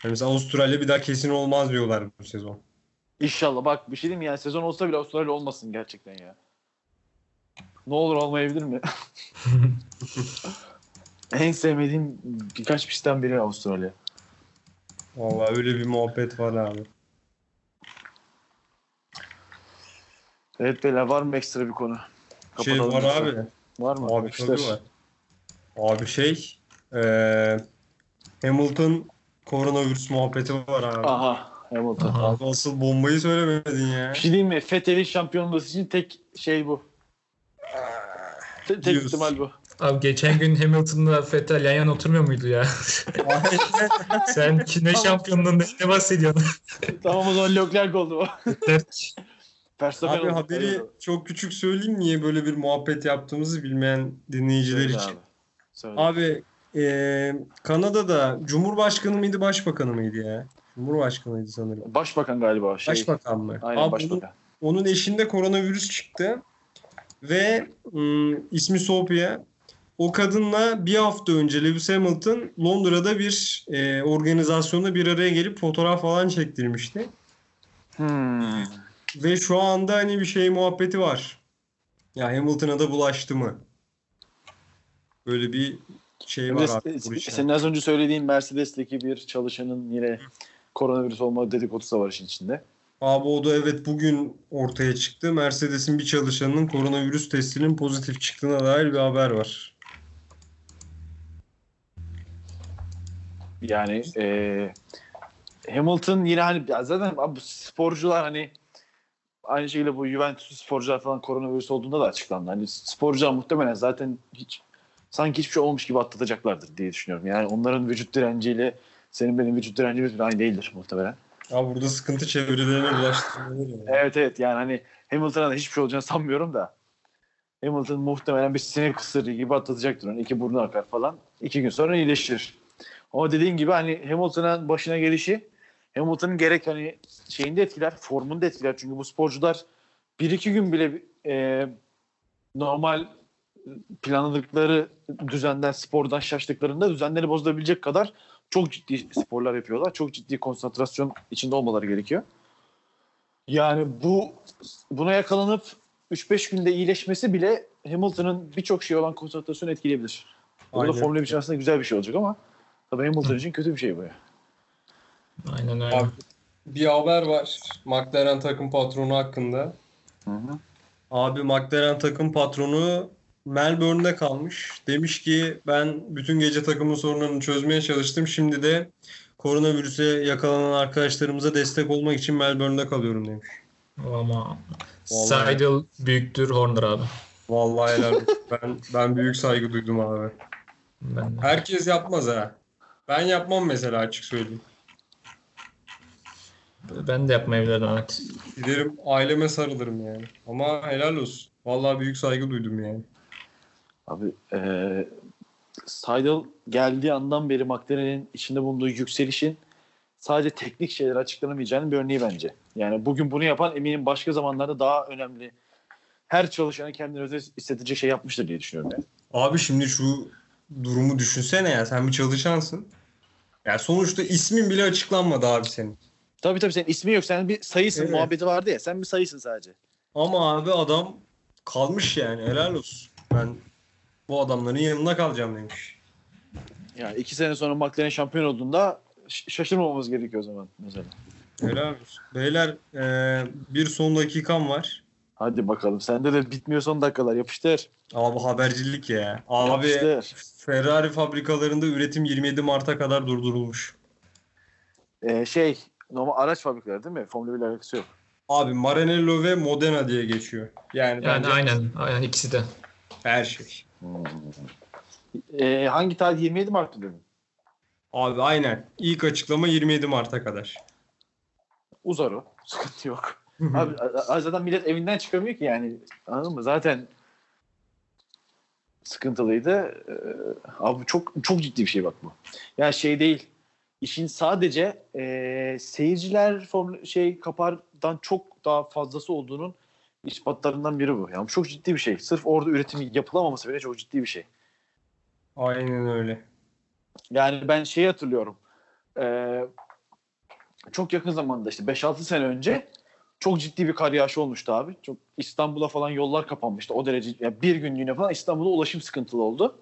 yani mesela Avustralya bir daha kesin olmaz diyorlar bu sezon. İnşallah bak bir şey diyeyim mi? yani sezon olsa bile Avustralya olmasın gerçekten ya. Ne olur olmayabilir mi? en sevmediğim birkaç pistten biri Avustralya. Vallahi öyle bir muhabbet var abi. Evet beyler var mı ekstra bir konu? Şey Kapatalım var lütfen. abi. Var mı? Abi var. Abi şey eee, Hamilton koronavirüs muhabbeti var abi. Aha Hamilton. Aha. Abi asıl bombayı söylemedin ya. Bir şey diyeyim mi? Fethel'in şampiyonluğu için tek şey bu. Te- tek ihtimal bu. Abi geçen gün Hamilton'la Vettel yan yana oturmuyor muydu ya? Sen ki ne şampiyonluğunda ne bahsediyorsun? tamam o zaman Leclerc oldu bu. Verstappen Abi haberi Evet. çok küçük söyleyeyim niye böyle bir muhabbet yaptığımızı bilmeyen dinleyiciler Söyle için. abi. Söyle. Abi eee, Kanada'da Cumhurbaşkanı mıydı başbakanı mıydı ya? Cumhurbaşkanıydı sanırım. Başbakan galiba. Şey, Başbakan mı? Aynen Abi başbakan. Onun, onun eşinde koronavirüs çıktı ve ım, ismi Sofia o kadınla bir hafta önce Lewis Hamilton Londra'da bir e, organizasyonda bir araya gelip fotoğraf falan çektirmişti. Hmm. Ve şu anda hani bir şey muhabbeti var. Ya Hamilton'a da bulaştı mı? Böyle bir şey Hem var işin. senin az önce söylediğin Mercedes'teki bir çalışanın yine koronavirüs olma dedikodusu da var işin içinde. Abi o da evet bugün ortaya çıktı. Mercedes'in bir çalışanının koronavirüs testinin pozitif çıktığına dair bir haber var. Yani e, Hamilton yine hani zaten bu sporcular hani aynı şekilde bu Juventus sporcular falan koronavirüs olduğunda da açıklandı. Hani sporcular muhtemelen zaten hiç sanki hiçbir şey olmuş gibi atlatacaklardır diye düşünüyorum. Yani onların vücut direnciyle senin benim vücut direncimiz bile aynı değildir muhtemelen. Ya burada sıkıntı çevrelerine bulaştırılır. yani. Evet evet yani hani Hamilton'a da hiçbir şey olacağını sanmıyorum da Hamilton muhtemelen bir sinir kısırı gibi atlatacaktır onu. İki burnu akar falan. İki gün sonra iyileşir. Ama dediğin gibi hani Hamilton'ın başına gelişi Hamilton'ın gerek hani şeyinde etkiler, formunu da etkiler. Çünkü bu sporcular bir iki gün bile e, normal planladıkları düzenden, spordan şaştıklarında düzenleri bozulabilecek kadar çok ciddi sporlar yapıyorlar. Çok ciddi konsantrasyon içinde olmaları gerekiyor. Yani bu buna yakalanıp 3-5 günde iyileşmesi bile Hamilton'ın birçok şey olan konsantrasyonu etkileyebilir. Bu da. Formula 1 için aslında güzel bir şey olacak ama tabii Hamilton için kötü bir şey bu ya. Aynen öyle. Abi, bir haber var McLaren takım patronu hakkında. Abi McLaren takım patronu Melbourne'de kalmış. Demiş ki ben bütün gece takımın sorunlarını çözmeye çalıştım. Şimdi de koronavirüse yakalanan arkadaşlarımıza destek olmak için Melbourne'de kalıyorum demiş. Ama. Seidel büyüktür Horner abi. Vallahi helal ben ben büyük saygı duydum abi. Ben de. Herkes yapmaz ha. Ben yapmam mesela açık söyleyeyim. Ben de yapmayabilirim evet. Giderim aileme sarılırım yani. Ama helal olsun. Vallahi büyük saygı duydum yani. Abi eee Seidel geldiği andan beri McLaren'in içinde bulunduğu yükselişin sadece teknik şeyler açıklanamayacağının bir örneği bence. Yani bugün bunu yapan eminim başka zamanlarda daha önemli her çalışanı kendine özel hissedecek şey yapmıştır diye düşünüyorum. Yani. Abi şimdi şu durumu düşünsene ya. Sen bir çalışansın. Ya sonuçta ismin bile açıklanmadı abi senin. Tabii tabii senin ismi yok. Sen bir sayısın Evet. muhabbeti vardı ya. Sen bir sayısın sadece. Ama abi adam kalmış yani. Helal olsun. Ben bu adamların yanında kalacağım demiş. Yani iki sene sonra McLaren şampiyon olduğunda şaşırmamamız gerekiyor o zaman mesela. Helal olsun. Beyler eee, bir son dakikam var. Hadi bakalım. Sende de bitmiyor son dakikalar. Yapıştır. Abi habercilik ya. Abi Yapıştır. Ferrari fabrikalarında üretim 27 Mart'a kadar durdurulmuş. Ee, şey normal araç fabrikaları değil mi? Formula 1 ile alakası yok. Abi Maranello ve Modena diye geçiyor. Yani, Yani bence aynen, aynen ikisi de. her şey. Ee, hangi tarih 27 Mart'ta dedin? Abi aynen. İlk açıklama 27 Mart'a kadar. Uzar o. Sıkıntı yok. Abi zaten millet evinden çıkamıyor ki yani. Anladın mı? Zaten sıkıntılıydı. Ee, abi çok çok ciddi bir şey bak bu. Yani şey değil. İşin sadece e, seyirciler formül şey kapardan çok daha fazlası olduğunun ispatlarından biri bu. Yani bu çok ciddi bir şey. Sırf orada üretimi yapılamaması bile çok ciddi bir şey. Aynen öyle. Yani ben şeyi hatırlıyorum. Ee, çok yakın zamanda işte 5-6 sene önce çok ciddi bir kar yağışı olmuştu abi. Çok İstanbul'a falan yollar kapanmıştı. O derece yani bir günlüğüne falan İstanbul'a ulaşım sıkıntılı oldu.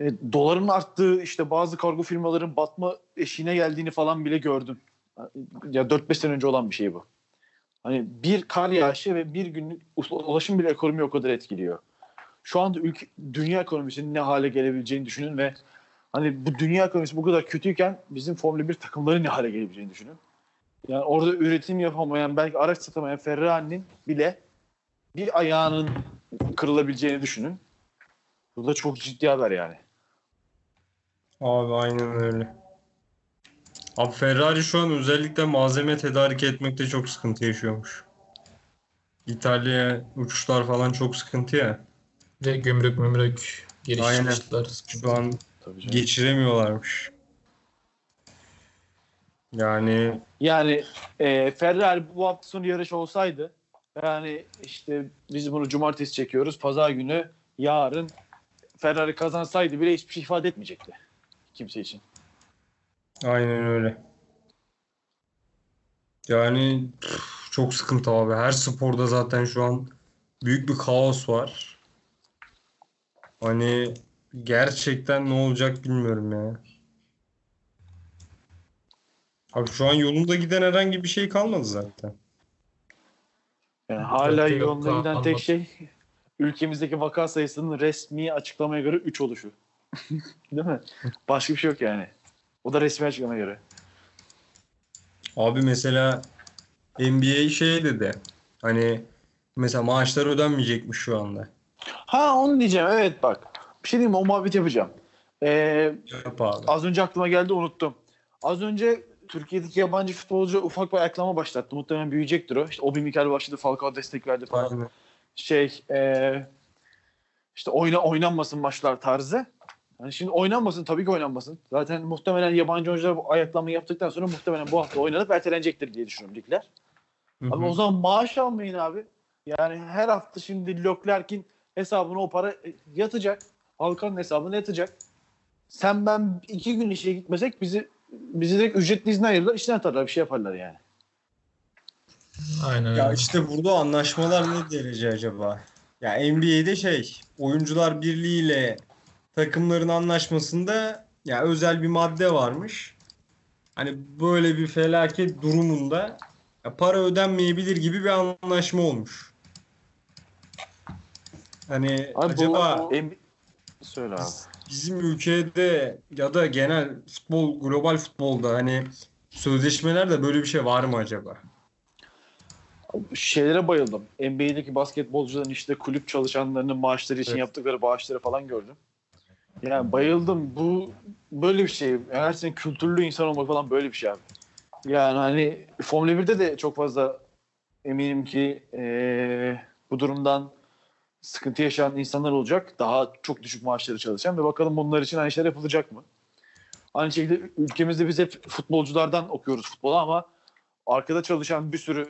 E, doların arttığı işte bazı kargo firmaların batma eşiğine geldiğini falan bile gördüm. Ya 4-5 sene önce olan bir şey bu. Hani bir kar yağışı ve bir günlük ulaşım bile ekonomiyi o kadar etkiliyor. Şu anda ülke, dünya ekonomisinin ne hale gelebileceğini düşünün ve Hani bu dünya ekonomisi bu kadar kötüyken bizim Formula 1 takımları ne hale gelebileceğini düşünün. Yani orada üretim yapamayan, belki araç satamayan Ferrari'nin bile bir ayağının kırılabileceğini düşünün. Bu da çok ciddi haber yani. Abi aynen öyle. Abi Ferrari şu an özellikle malzeme tedarik etmekte çok sıkıntı yaşıyormuş. İtalya'ya uçuşlar falan çok sıkıntı ya. Ve gümrük mümrük giriş Aynen. çıkışlar. Şu an geçiremiyorlarmış. Yani Yani e, Ferrari bu hafta sonu yarış olsaydı yani işte biz bunu cumartesi çekiyoruz. Pazar günü yarın Ferrari kazansaydı bile hiçbir şey ifade etmeyecekti. Kimse için. Aynen öyle. Yani püf, çok sıkıntı abi. Her sporda zaten şu an büyük bir kaos var. Hani gerçekten ne olacak bilmiyorum ya. Abi şu an yolunda giden herhangi bir şey kalmadı zaten. Yani hala Yok, yolunda yok, giden tek şey ülkemizdeki vaka sayısının resmi açıklamaya göre 3 oluşu. Değil mi? Başka bir şey yok yani. O da resmi açıklamaya göre. Abi mesela NBA şey dedi. Hani mesela maaşlar ödenmeyecekmiş şu anda. Ha onu diyeceğim evet bak. Bir şey diyeyim mi? O muhabbet yapacağım. Ee, Yap abi. az önce aklıma geldi unuttum. Az önce Türkiye'deki yabancı futbolcu ufak bir ayaklama başlattı. Muhtemelen büyüyecektir o. İşte Obi Mikel başladı. Falcao destek verdi falan. Aynen. Şey ee, işte oyna oynanmasın maçlar tarzı. Yani şimdi oynanmasın tabii ki oynanmasın. Zaten muhtemelen yabancı oyuncular bu ayaklamayı yaptıktan sonra muhtemelen bu hafta oynanıp ertelenecektir diye düşünüyorum ligler. Hı. o zaman maaş almayın abi. Yani her hafta şimdi Leclerc'in hesabına o para e, yatacak. Halkanın hesabına yatacak. Sen ben iki gün işe gitmesek bizi bizi direkt ücretli izne ayırırlar. işten atarlar. Bir şey yaparlar yani. Aynen Ya işte burada anlaşmalar ne derece acaba? Ya NBA'de şey, Oyuncular Birliği ile takımların anlaşmasında ya özel bir madde varmış. Hani böyle bir felaket durumunda ya para ödenmeyebilir gibi bir anlaşma olmuş. Hani Abi acaba bu, söyle abi. bizim ülkede ya da genel futbol, global futbolda hani sözleşmelerde böyle bir şey var mı acaba? Şeylere bayıldım. NBA'deki basketbolcuların işte kulüp çalışanlarının maaşları için Evet. yaptıkları bağışları falan gördüm. Yani bayıldım. Bu böyle bir şey. Her sene kültürlü insan olmak falan böyle bir şey abi. Yani hani Formula 1'de de çok fazla eminim ki eee, bu durumdan sıkıntı yaşayan insanlar olacak. Daha çok düşük maaşları çalışan ve bakalım bunlar için aynı şeyler yapılacak mı? Aynı şekilde ülkemizde biz hep futbolculardan okuyoruz futbolu ama arkada çalışan bir sürü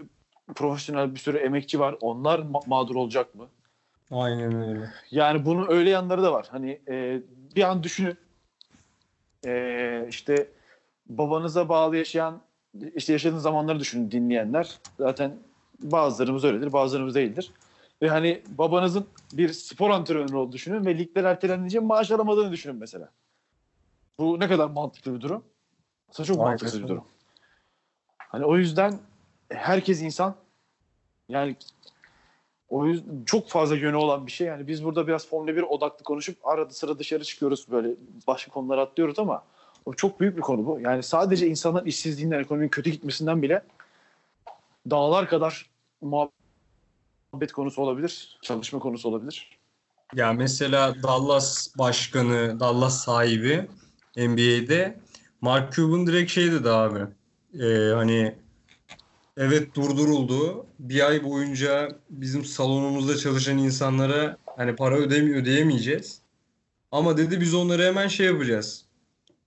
profesyonel bir sürü emekçi var. Onlar ma- mağdur olacak mı? Aynen öyle. Yani bunun öyle yanları da var. Hani e, bir an düşünün. E, işte babanıza bağlı yaşayan işte yaşadığınız zamanları düşünün dinleyenler. Zaten bazılarımız öyledir, bazılarımız değildir. Ve hani babanızın bir spor antrenörü olduğunu düşünün ve ligler ertelenince maaş alamadığını düşünün mesela. Bu ne kadar mantıklı bir durum? Aslında çok Aynen. mantıklı bir durum. Hani o yüzden herkes insan. Yani o yüzden çok fazla yönü olan bir şey. Yani biz burada biraz Formula 1 odaklı konuşup arada sıra dışarı çıkıyoruz böyle başka konulara atlıyoruz ama o çok büyük bir konu bu. Yani sadece insanların işsizliğinden, ekonominin kötü gitmesinden bile dağlar kadar muhabbet konusu olabilir, çalışma konusu olabilir. Ya mesela Dallas başkanı, Dallas sahibi NBA'de Mark Cuban direkt şey dedi abi. Ee, hani evet durduruldu. Bir ay boyunca bizim salonumuzda çalışan insanlara hani para ödemi ödeyemeyeceğiz. Ama dedi biz onları hemen şey yapacağız.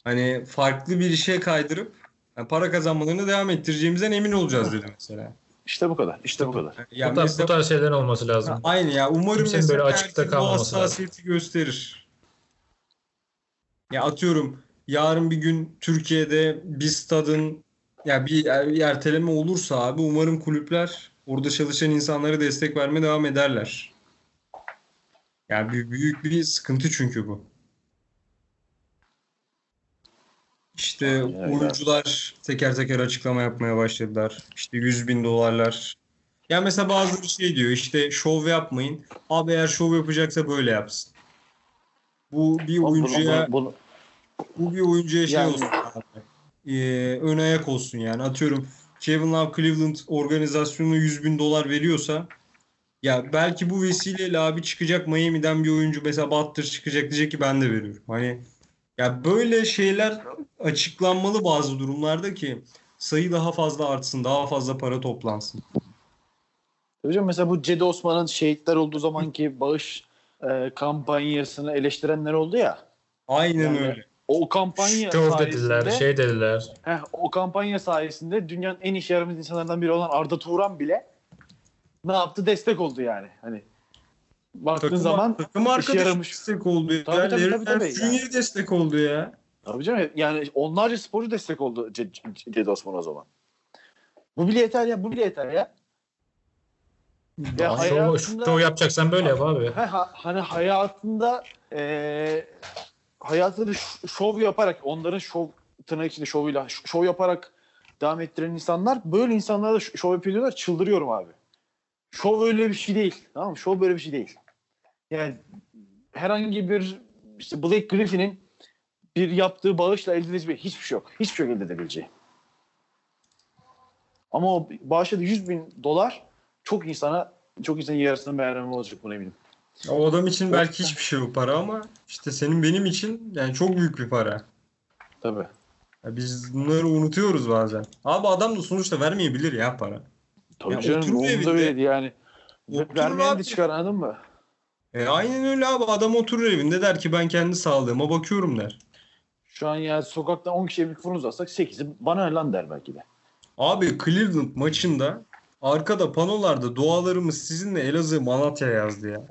Hani farklı bir işe kaydırıp yani para kazanmalarını devam ettireceğimizden emin olacağız dedi mesela. İşte bu kadar. İşte bu kadar. Ya bu, tarz, mesela- bu tarz şeylerin olması lazım. Ha, Aynı ya. Umarım Kimsenin böyle açıkta herkes bu kalmaması lazım. hassasiyeti gösterir. Ya atıyorum yarın bir gün Türkiye'de bir stadın ya bir bir erteleme olursa abi umarım kulüpler orada çalışan insanlara destek vermeye devam ederler. Yani bir, büyük bir sıkıntı çünkü bu. İşte Aynen oyuncular teker teker açıklama yapmaya başladılar. İşte 100 bin dolarlar. Ya mesela bazıları şey diyor işte şov yapmayın. Abi eğer şov yapacaksa böyle yapsın. Bu bir Bunu- oyuncuya bunu- bu bir oyuncuya şey Yani- olsun Ee, ön ayak olsun yani. Atıyorum Kevin Love Cleveland organizasyonu 100 bin dolar veriyorsa ya belki bu vesileyle abi çıkacak Miami'den bir oyuncu mesela Butler çıkacak diyecek ki ben de veriyorum. Hani ya böyle şeyler açıklanmalı bazı durumlarda ki sayı daha fazla artsın, daha fazla para toplansın. Tabii canım, mesela bu Cedi Osman'ın şehitler olduğu zamanki bağış e, kampanyasını eleştirenler oldu ya. Aynen Yani öyle. O kampanya Şov dediler, sayesinde şey dediler. heh, o kampanya sayesinde dünyanın en işe yaramaz insanlardan biri olan Arda Turan bile ne yaptı? Destek oldu yani. Hani baktığın Takım, zaman takım arkadaşı yaramış. destek oldu ya. Tabii, tabii, tabii, tabii. Nance Jr. destek oldu ya. Tabii canım yani onlarca sporcu destek oldu C- C- Cedi Osman o zaman. Bu bile yeter ya bu bile yeter ya. Ya Şov, hayatında- şov yapacaksan böyle yap abi. Ha, ha- hani hayatında eee hayatında ş- şov yaparak onların şov tırnak içinde şovuyla şov yaparak devam ettiren insanlar böyle insanlara da şov yapıyorlar çıldırıyorum abi. Şov öyle bir şey değil. Tamam mı? Şov böyle bir şey değil. Yani herhangi bir işte Blake Griffin'in bir yaptığı bağışla elde edebileceği hiçbir şey yok. Hiçbir şey elde edebileceği. Ama o bağışladığı 100 bin dolar çok insana çok insanın yarısına merhem olacak buna eminim. O adam için belki hiçbir şey bu para ama işte senin benim için yani çok büyük bir para. Tabii. Ya biz bunları unutuyoruz bazen. Abi adam da sonuçta vermeyebilir ya para. Tabii Ya canım evinde. öyleydi yani. Oturur Vermeyen abi. de çıkar anladın mı? E aynen öyle abi adam oturur evinde der ki ben kendi sağlığıma bakıyorum der. Şu an yani sokaktan 10 kişiye bir fırın uzatsak 8'i bana lan der belki de. Abi Cleveland maçında arkada panolarda dualarımız sizinle Elazığ Malatya yazdı ya.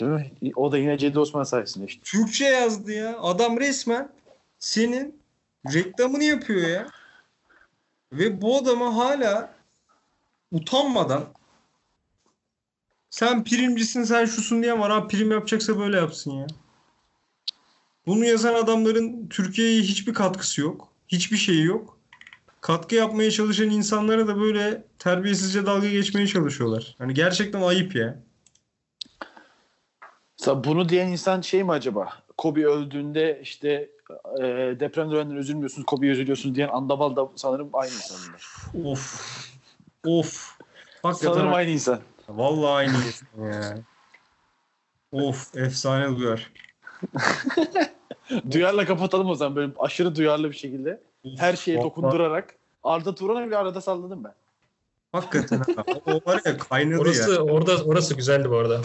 Değil mi? O da yine Cedi Osman sayesinde işte. Türkçe yazdı ya. Adam resmen senin reklamını yapıyor ya. Ve bu adama hala utanmadan sen primcisin sen şusun diye var abi prim yapacaksa böyle yapsın ya. Bunu yazan adamların Türkiye'ye hiçbir katkısı yok. Hiçbir şeyi yok. Katkı yapmaya çalışan insanlara da böyle terbiyesizce dalga geçmeye çalışıyorlar. Hani gerçekten ayıp ya. Mesela bunu diyen insan şey mi acaba? Kobe öldüğünde işte e, depremde ölenler üzülmüyorsunuz, Kobe'ye üzülüyorsunuz diyen Andaval da sanırım aynı insan. bunlar. Of. Of. Hakikaten Sanırım aynı insan. Vallahi aynı insan ya. Of efsane duyar. Duyarla kapatalım o zaman böyle aşırı duyarlı bir şekilde. Her şeye dokundurarak. Arda Turan'a bile arada salladım ben. Hakikaten ha. O var ya kaynadı Orası ya. orada orası güzeldi bu arada.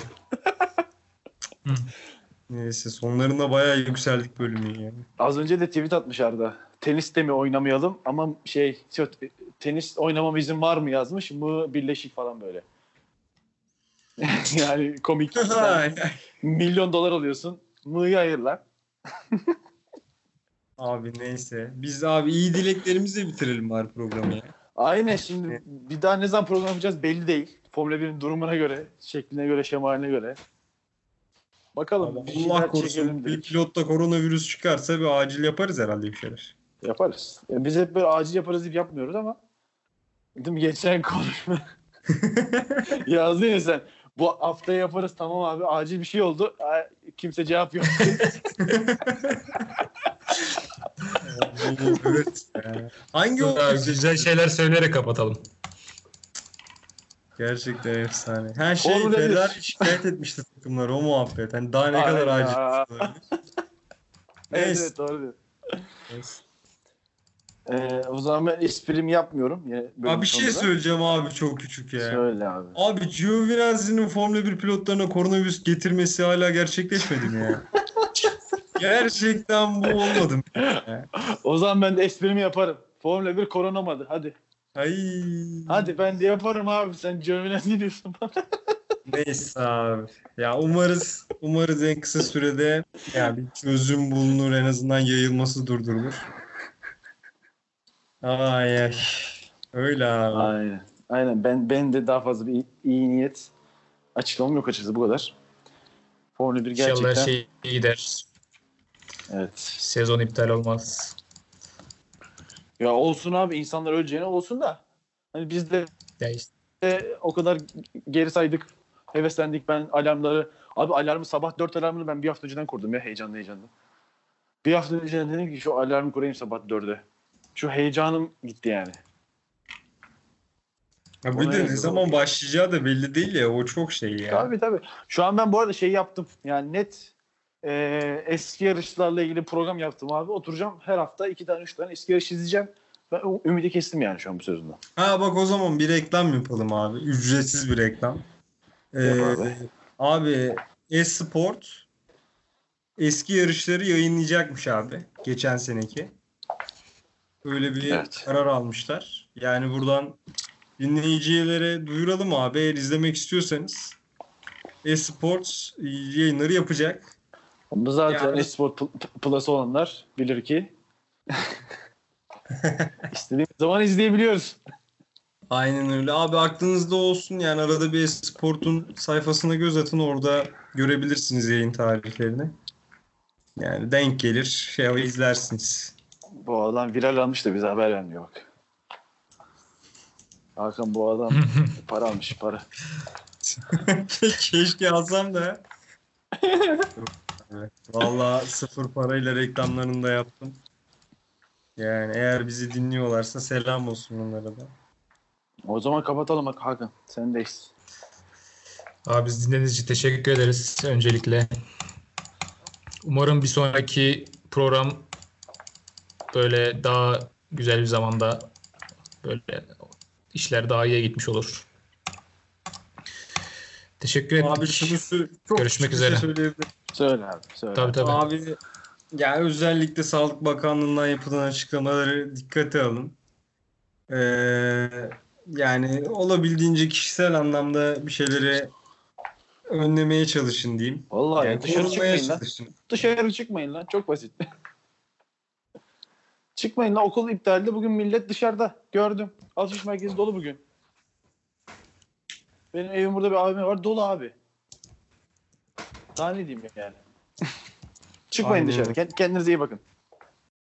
Neyse sonlarında bayağı yükseldik bölümün yani. Az önce de tweet atmış Arda. Tenis de mi oynamayalım ama şey, şey, tenis oynamama izin var mı yazmış mı birleşik falan böyle. yani komik. Milyon dolar alıyorsun. Mı'yı ayırlar. abi neyse. Biz abi iyi dileklerimizle bitirelim bari programı ya. Aynen şimdi bir daha ne zaman program yapacağız belli değil. Formula 1'in durumuna göre, şekline göre, şemaline göre. Bakalım bir Allah korusun çekelim bir pilotta koronavirüs çıkarsa bir acil yaparız herhalde bir şeyler. Yaparız. Ya biz hep böyle acil yaparız deyip yapmıyoruz ama değil mi? Geçen konuşma yazdın ya sen. Bu hafta yaparız tamam abi acil bir şey oldu. Aa, Kimse cevap yok. evet. Hangi o? Güzel şeyler söyleyerek kapatalım. Gerçekten efsane. Her şey bir. Ferrari şikayet etmişti takımlar o muhabbet. Hani daha ne kadar Aynen. acil. olabilir? evet, Neyse. evet doğru diyor. Neyse. Ee, o zaman ben esprimi yapmıyorum. Yine bölüm Abi bir şey sonunda. söyleyeceğim abi çok küçük ya. Söyle abi. Abi Giovinazzi'nin Formula 1 pilotlarına koronavirüs getirmesi hala gerçekleşmedi mi ya? Gerçekten bu olmadı mı? ya? O zaman ben de esprimi yaparım. Formula 1 koronamadı. Hadi. Ay. Hadi ben de yaparım abi. Sen Giovinazzi diyorsun bana. Neyse abi. Ya umarız umarız en kısa sürede ya bir çözüm bulunur en azından yayılması durdurulur. Ay ay. Öyle abi. Aynen. Aynen. Ben ben de daha fazla bir iyi, iyi niyet açıklamam yok açıkçası bu kadar. Formula 1 İnşallah gerçekten. her şey iyi gider. Evet. Sezon iptal olmaz. Ya olsun abi insanlar öleceğine olsun da. Hani biz de Ya işte, o kadar geri saydık. Heveslendik ben alarmları. Abi alarmı sabah 4 alarmını ben bir hafta önceden kurdum ya heyecanlı heyecanlı. Bir hafta önceden dedim ki şu alarmı kurayım sabah 4'e. Şu heyecanım gitti yani. Ya bir de ne zaman oldu. başlayacağı da belli değil ya. O çok şey ya. Tabii tabii. Şu an ben bu arada şey yaptım. Yani net e, eski yarışlarla ilgili program yaptım abi. Oturacağım her hafta iki tane üç tane eski yarış izleyeceğim. Ben ümidi kestim yani şu an bu sözümden. Ha bak o zaman bir reklam yapalım abi. Ücretsiz bir reklam. Ee, abi. abi Esport eski yarışları yayınlayacakmış abi. Geçen seneki. Öyle bir Evet. karar almışlar. Yani buradan dinleyicilere duyuralım abi. Eğer izlemek istiyorsanız Esports yayınları yapacak. Ama zaten Yani- Esport Pl- Plus olanlar bilir ki istediğimiz zaman izleyebiliyoruz. Aynen öyle. Abi aklınızda olsun yani arada bir Esport'un sayfasına göz atın orada görebilirsiniz yayın tarihlerini. Yani denk gelir şey izlersiniz. Bu adam viral almış da bize haber vermiyor bak. Hakan bu adam para almış para. Keşke alsam da. Evet. Vallahi sıfır parayla reklamlarını da yaptım. Yani eğer bizi dinliyorlarsa selam olsun onlara da. O zaman kapatalım bak Hakan. Sendeyiz. Abi biz dinlediğiniz için teşekkür ederiz öncelikle. Umarım bir sonraki program böyle daha güzel bir zamanda böyle işler daha iyiye gitmiş olur. Teşekkür ettik. Abi şunu çok Görüşmek şey üzere. söyleyebilirim. Söyle abi söyle. Tabii tabii. Abi ya özellikle Sağlık Bakanlığı'ndan yapılan açıklamaları dikkate alın. Ee, yani olabildiğince kişisel anlamda bir şeyleri önlemeye çalışın diyeyim. Vallahi Yani dışarı çıkmayın lan. çalışın. Dışarı çıkmayın lan. Çok basit. çıkmayın lan. Okul iptalde. Bugün millet dışarıda. Gördüm. Alışveriş merkezi dolu bugün. Benim evim burada bir AVM var. Dolu abi. Daha ne diyeyim yani. çıkmayın Aynen. dışarı. Kend- Kendinize iyi bakın.